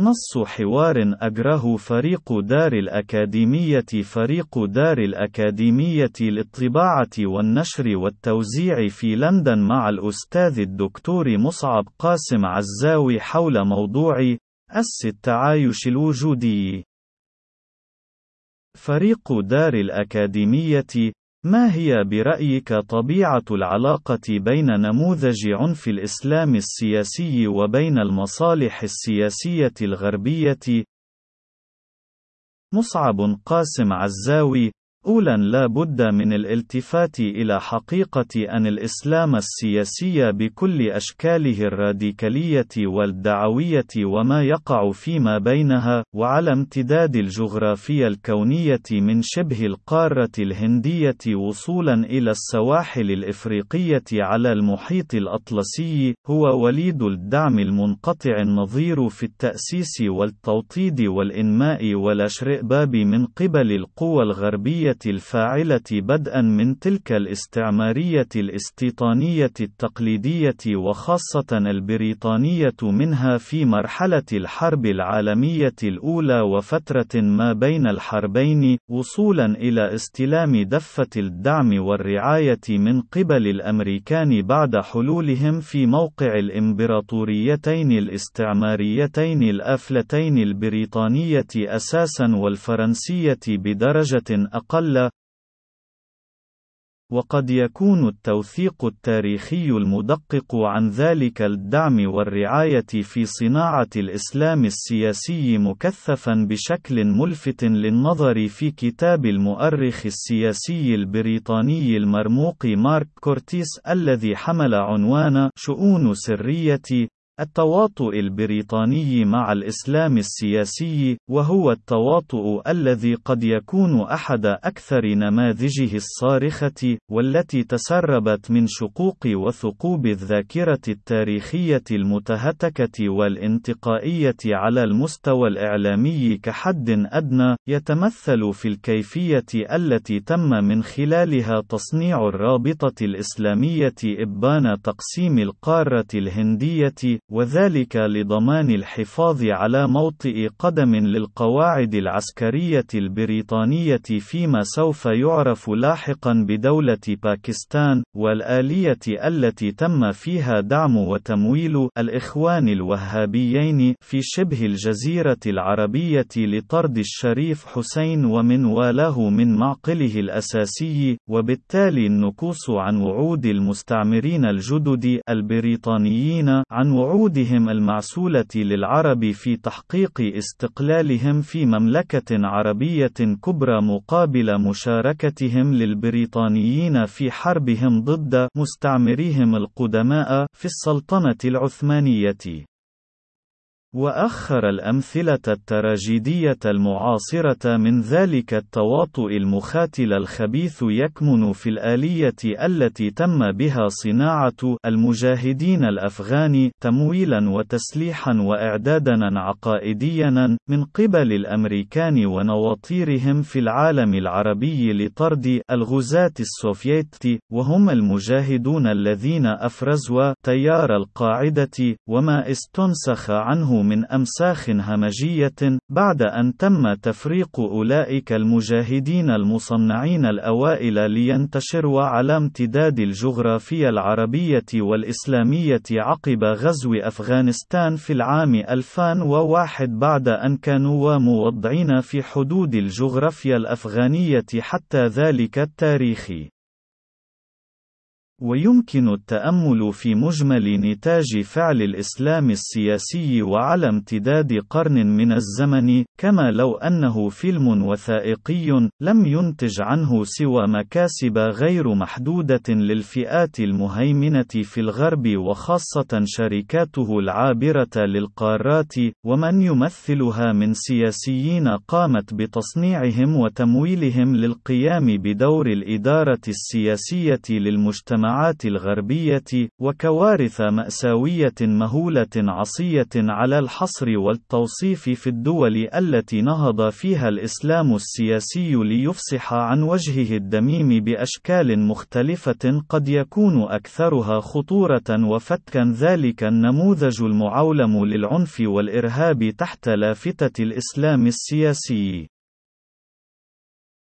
نص حوار أجره فريق دار الأكاديمية فريق دار الأكاديمية للطباعة والنشر والتوزيع في لندن مع الأستاذ الدكتور مصعب قاسم عزاوي حول موضوع أس التعايش الوجودي. فريق دار الأكاديمية ما هي برأيك طبيعة العلاقة بين نموذج عنف الإسلام السياسي وبين المصالح السياسية الغربية؟ مصعب قاسم عزاوي أولاً لا بد من الالتفات إلى حقيقة أن الإسلام السياسي بكل أشكاله الراديكالية والدعوية وما يقع فيما بينها، وعلى امتداد الجغرافيا الكونية من شبه القارة الهندية وصولاً إلى السواحل الإفريقية على المحيط الأطلسي، هو وليد الدعم المنقطع النظير في التأسيس والتوطيد والإنماء والأشرئباب من قبل القوى الغربية الفاعلة بدءا من تلك الاستعمارية الاستيطانية التقليدية وخاصة البريطانية منها في مرحلة الحرب العالمية الأولى وفترة ما بين الحربين، وصولا إلى استلام دفة الدعم والرعاية من قبل الأمريكان بعد حلولهم في موقع الإمبراطوريتين الاستعماريتين الآفلتين البريطانية أساسا والفرنسية بدرجة أقل أقل وقد يكون التوثيق التاريخي المدقق عن ذلك الدعم والرعاية في صناعة الإسلام السياسي مكثفا بشكل ملفت للنظر في كتاب المؤرخ السياسي البريطاني المرموق مارك كورتيس الذي حمل عنوان شؤون سرية التواطؤ البريطاني مع الإسلام السياسي، وهو التواطؤ الذي قد يكون أحد أكثر نماذجه الصارخة، والتي تسربت من شقوق وثقوب الذاكرة التاريخية المتهتكة والانتقائية على المستوى الإعلامي كحد أدنى، يتمثل في الكيفية التي تم من خلالها تصنيع الرابطة الإسلامية إبان تقسيم القارة الهندية، وذلك لضمان الحفاظ على موطئ قدم للقواعد العسكرية البريطانية فيما سوف يعرف لاحقا بدولة باكستان، والآلية التي تم فيها دعم وتمويل الإخوان الوهابيين في شبه الجزيرة العربية لطرد الشريف حسين ومن والاه من معقله الأساسي، وبالتالي النكوص عن وعود المستعمرين الجدد البريطانيين عن وعود وعودهم المعسولة للعرب في تحقيق استقلالهم في مملكة عربية كبرى مقابل مشاركتهم للبريطانيين في حربهم ضد مستعمريهم القدماء في السلطنة العثمانية. وأخر الأمثلة التراجيدية المعاصرة من ذلك التواطؤ المخاتل الخبيث يكمن في الآلية التي تم بها صناعة المجاهدين الأفغان تمويلا وتسليحا وإعدادا عقائديا من قبل الأمريكان ونواطيرهم في العالم العربي لطرد الغزاة السوفييت وهم المجاهدون الذين أفرزوا تيار القاعدة وما استنسخ عنه من أمساخ همجية، بعد أن تم تفريق أولئك المجاهدين المصنعين الأوائل لينتشروا على امتداد الجغرافيا العربية والإسلامية عقب غزو أفغانستان في العام 2001 بعد أن كانوا موضعين في حدود الجغرافيا الأفغانية حتى ذلك التاريخ. ويمكن التأمل في مجمل نتاج فعل الإسلام السياسي وعلى امتداد قرن من الزمن، كما لو أنه فيلم وثائقي لم ينتج عنه سوى مكاسب غير محدودة للفئات المهيمنة في الغرب وخاصة شركاته العابرة للقارات، ومن يمثلها من سياسيين قامت بتصنيعهم وتمويلهم للقيام بدور الإدارة السياسية للمجتمع. المجتمعات الغربية، وكوارث مأساوية مهولة عصية على الحصر والتوصيف في الدول التي نهض فيها الإسلام السياسي ليفصح عن وجهه الدميم بأشكال مختلفة قد يكون أكثرها خطورة وفتكا ذلك النموذج المعولم للعنف والإرهاب تحت لافتة الإسلام السياسي.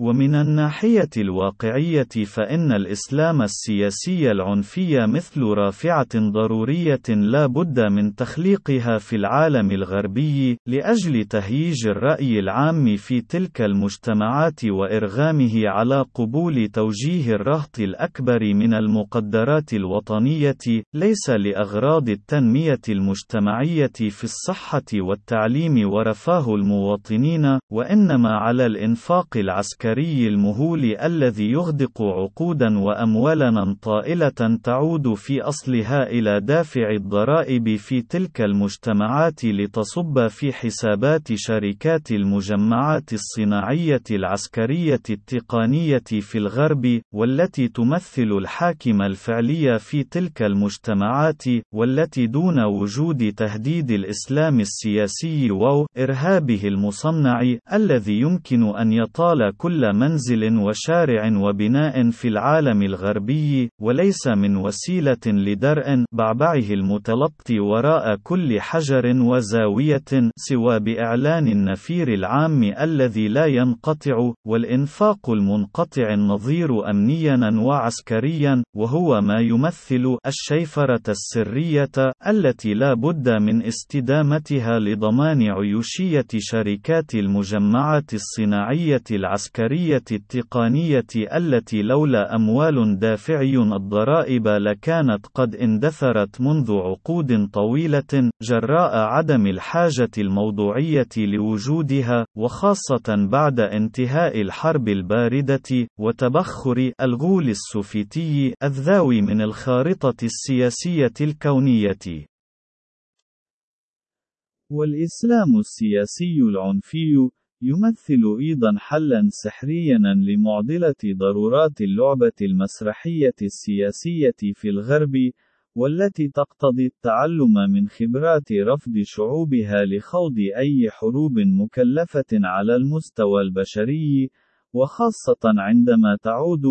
ومن الناحية الواقعية فإن الإسلام السياسي العنفي مثل رافعة ضرورية لا بد من تخليقها في العالم الغربي، لأجل تهييج الرأي العام في تلك المجتمعات وإرغامه على قبول توجيه الرهط الأكبر من المقدرات الوطنية، ليس لأغراض التنمية المجتمعية في الصحة والتعليم ورفاه المواطنين، وإنما على الإنفاق العسكري العسكري المهول الذي يغدق عقودا وأموالا طائلة تعود في أصلها إلى دافع الضرائب في تلك المجتمعات لتصب في حسابات شركات المجمعات الصناعية العسكرية التقنية في الغرب، والتي تمثل الحاكم الفعلي في تلك المجتمعات، والتي دون وجود تهديد الإسلام السياسي و إرهابه المصنع، الذي يمكن أن يطال كل كل منزل وشارع وبناء في العالم الغربي، وليس من وسيلة لدرء بعبعه المتلطي وراء كل حجر وزاوية سوى بإعلان النفير العام الذي لا ينقطع، والإنفاق المنقطع النظير أمنيا وعسكريا، وهو ما يمثل الشيفرة السرية التي لا بد من استدامتها لضمان عيوشية شركات المجمعات الصناعية العسكرية. العسكرية التقنية التي لولا أموال دافعي الضرائب لكانت قد اندثرت منذ عقود طويلة جراء عدم الحاجة الموضوعية لوجودها وخاصة بعد انتهاء الحرب الباردة وتبخر الغول السوفيتي الذاوي من الخارطة السياسية الكونية. والإسلام السياسي العنفي يمثل أيضا حلا سحريا لمعضلة ضرورات اللعبة المسرحية السياسية في الغرب، والتي تقتضي التعلم من خبرات رفض شعوبها لخوض أي حروب مكلفة على المستوى البشري، وخاصة عندما تعود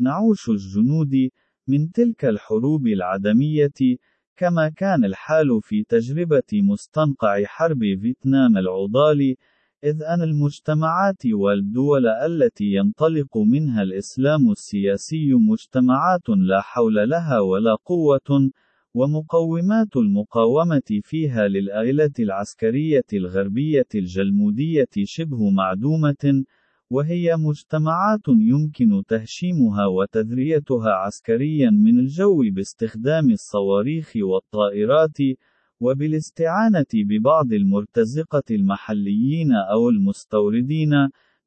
نعوش الجنود من تلك الحروب العدمية، كما كان الحال في تجربة مستنقع حرب فيتنام العضال، إذ أن المجتمعات والدول التي ينطلق منها الإسلام السياسي مجتمعات لا حول لها ولا قوة، ومقومات المقاومة فيها للآلة العسكرية الغربية الجلمودية شبه معدومة، وهي مجتمعات يمكن تهشيمها وتذريتها عسكريا من الجو باستخدام الصواريخ والطائرات، وبالاستعانة ببعض المرتزقة المحليين أو المستوردين،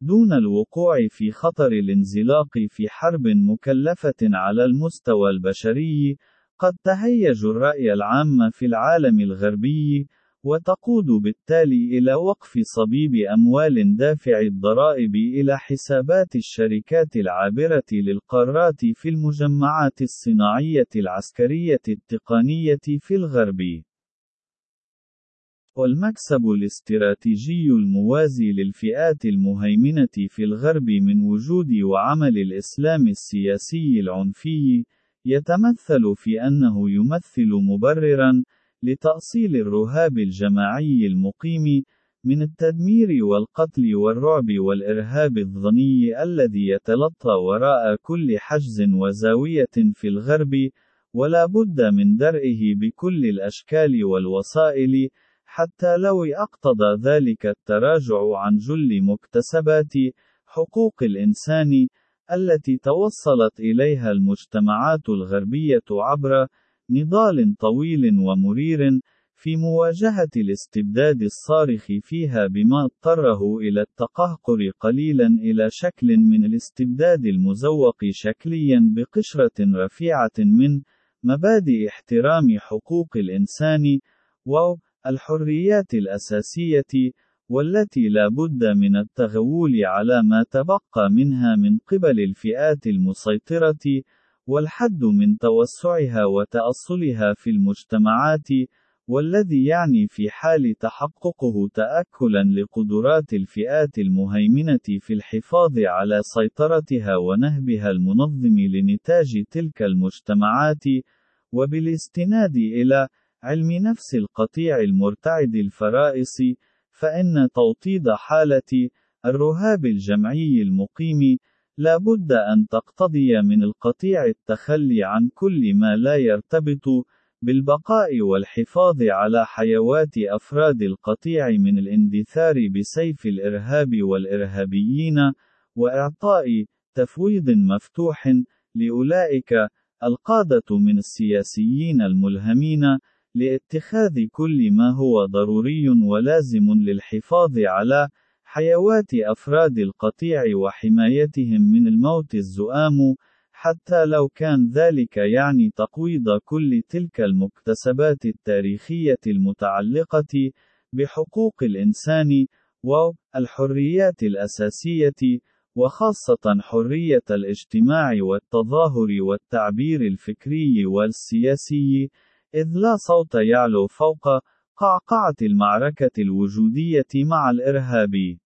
دون الوقوع في خطر الانزلاق في حرب مكلفة على المستوى البشري، قد تهيج الرأي العام في العالم الغربي، وتقود بالتالي إلى وقف صبيب أموال دافع الضرائب إلى حسابات الشركات العابرة للقارات في المجمعات الصناعية العسكرية التقنية في الغرب. والمكسب الاستراتيجي الموازي للفئات المهيمنة في الغرب من وجود وعمل الإسلام السياسي العنفي، يتمثل في أنه يمثل مبررًا لتأصيل الرهاب الجماعي المقيم من التدمير والقتل والرعب والإرهاب الظني الذي يتلطى وراء كل حجز وزاوية في الغرب، ولا بد من درئه بكل الأشكال والوسائل، حتى لو أقتضى ذلك التراجع عن جل مكتسبات حقوق الإنسان التي توصلت إليها المجتمعات الغربية عبر نضال طويل ومرير في مواجهة الاستبداد الصارخ فيها بما اضطره إلى التقهقر قليلا إلى شكل من الاستبداد المزوق شكليا بقشرة رفيعة من مبادئ احترام حقوق الإنسان و الحريات الأساسية، والتي لا بد من التغول على ما تبقى منها من قبل الفئات المسيطرة، والحد من توسعها وتأصلها في المجتمعات، والذي يعني في حال تحققه تأكلا لقدرات الفئات المهيمنة في الحفاظ على سيطرتها ونهبها المنظم لنتاج تلك المجتمعات، وبالاستناد إلى علم نفس القطيع المرتعد الفرائص، فإن توطيد حالة الرهاب الجمعي المقيم لا بد أن تقتضي من القطيع التخلي عن كل ما لا يرتبط بالبقاء والحفاظ على حيوات أفراد القطيع من الاندثار بسيف الإرهاب والإرهابيين، وإعطاء تفويض مفتوح لأولئك القادة من السياسيين الملهمين لاتخاذ كل ما هو ضروري ولازم للحفاظ على حيوات أفراد القطيع وحمايتهم من الموت الزؤام، حتى لو كان ذلك يعني تقويض كل تلك المكتسبات التاريخية المتعلقة بحقوق الإنسان والحريات الأساسية، وخاصة حرية الاجتماع والتظاهر والتعبير الفكري والسياسي، إذ لا صوت يعلو فوق قعقعة المعركة الوجودية مع الإرهاب.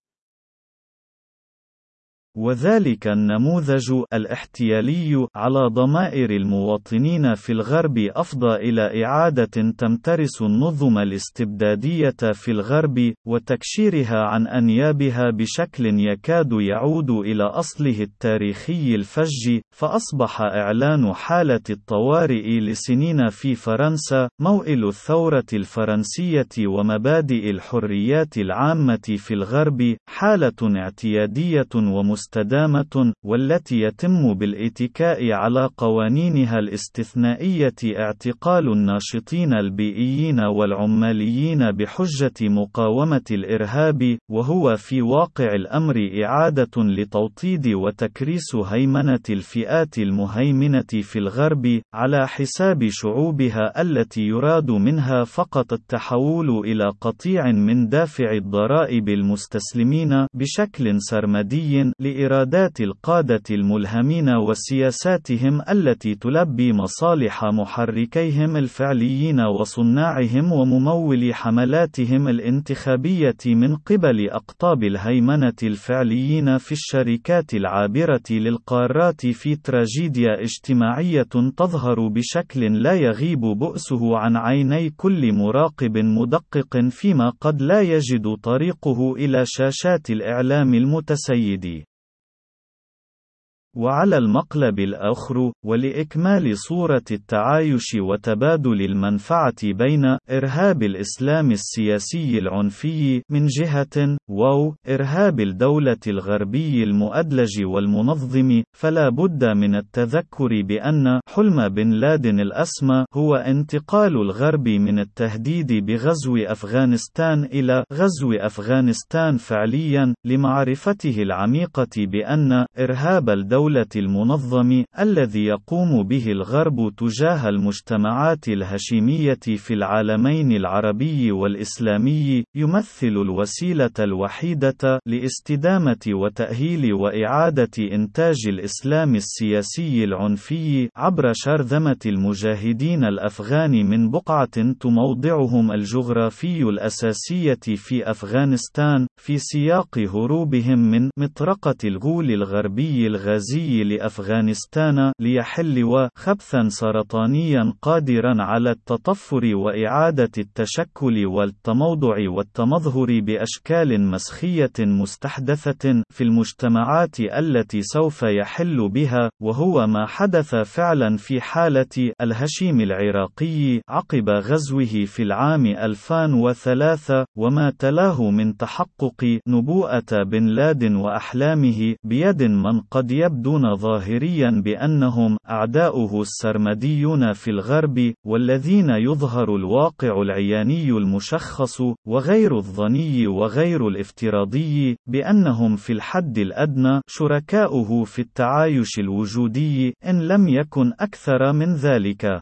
وذلك النموذج الاحتيالي على ضمائر المواطنين في الغرب أفضى إلى إعادة تمترس النظم الاستبدادية في الغرب وتكشيرها عن أنيابها بشكل يكاد يعود إلى أصله التاريخي الفج فأصبح إعلان حالة الطوارئ لسنين في فرنسا موئل الثورة الفرنسية ومبادئ الحريات العامة في الغرب حالة اعتيادية ومستقبلية مستدامة، والتي يتم بالاتكاء على قوانينها الاستثنائية اعتقال الناشطين البيئيين والعماليين بحجة مقاومة الإرهاب، وهو في واقع الأمر إعادة لتوطيد وتكريس هيمنة الفئات المهيمنة في الغرب، على حساب شعوبها التي يراد منها فقط التحول إلى قطيع من دافع الضرائب المستسلمين بشكل سرمدي لإرادات القادة الملهمين وسياساتهم التي تلبي مصالح محركيهم الفعليين وصناعهم وممول حملاتهم الانتخابية من قبل أقطاب الهيمنة الفعليين في الشركات العابرة للقارات في تراجيديا اجتماعية تظهر بشكل لا يغيب بؤسه عن عيني كل مراقب مدقق فيما قد لا يجد طريقه إلى شاشات الإعلام المتسيد. وعلى المقلب الآخر، ولإكمال صورة التعايش وتبادل المنفعة بين إرهاب الإسلام السياسي العنفي من جهة، و إرهاب الدولة الغربي المؤدلج والمنظم، فلا بد من التذكر بأن حلم بن لادن الأسمى هو انتقال الغرب من التهديد بغزو أفغانستان إلى غزو أفغانستان فعليا، لمعرفته العميقة بأن إرهاب الدولة الدولة المنظم الذي يقوم به الغرب تجاه المجتمعات الهشيمية في العالمين العربي والإسلامي يمثل الوسيلة الوحيدة لاستدامة وتأهيل وإعادة إنتاج الإسلام السياسي العنفي عبر شرذمة المجاهدين الأفغان من بقعة تموضعهم الجغرافي الأساسية في أفغانستان في سياق هروبهم من مطرقة الغول الغربي الغازي. الغازي لأفغانستان ليحل وخبثا سرطانيا قادرا على التطفر وإعادة التشكل والتموضع والتمظهر بأشكال مسخية مستحدثة في المجتمعات التي سوف يحل بها وهو ما حدث فعلا في حالة الهشيم العراقي عقب غزوه في العام 2003 وما تلاه من تحقق نبوءة بن لادن وأحلامه بيد من قد يبدو يبدون ظاهريا بأنهم أعداؤه السرمديون في الغرب والذين يظهر الواقع العياني المشخص وغير الظني وغير الافتراضي بأنهم في الحد الأدنى شركاؤه في التعايش الوجودي إن لم يكن أكثر من ذلك.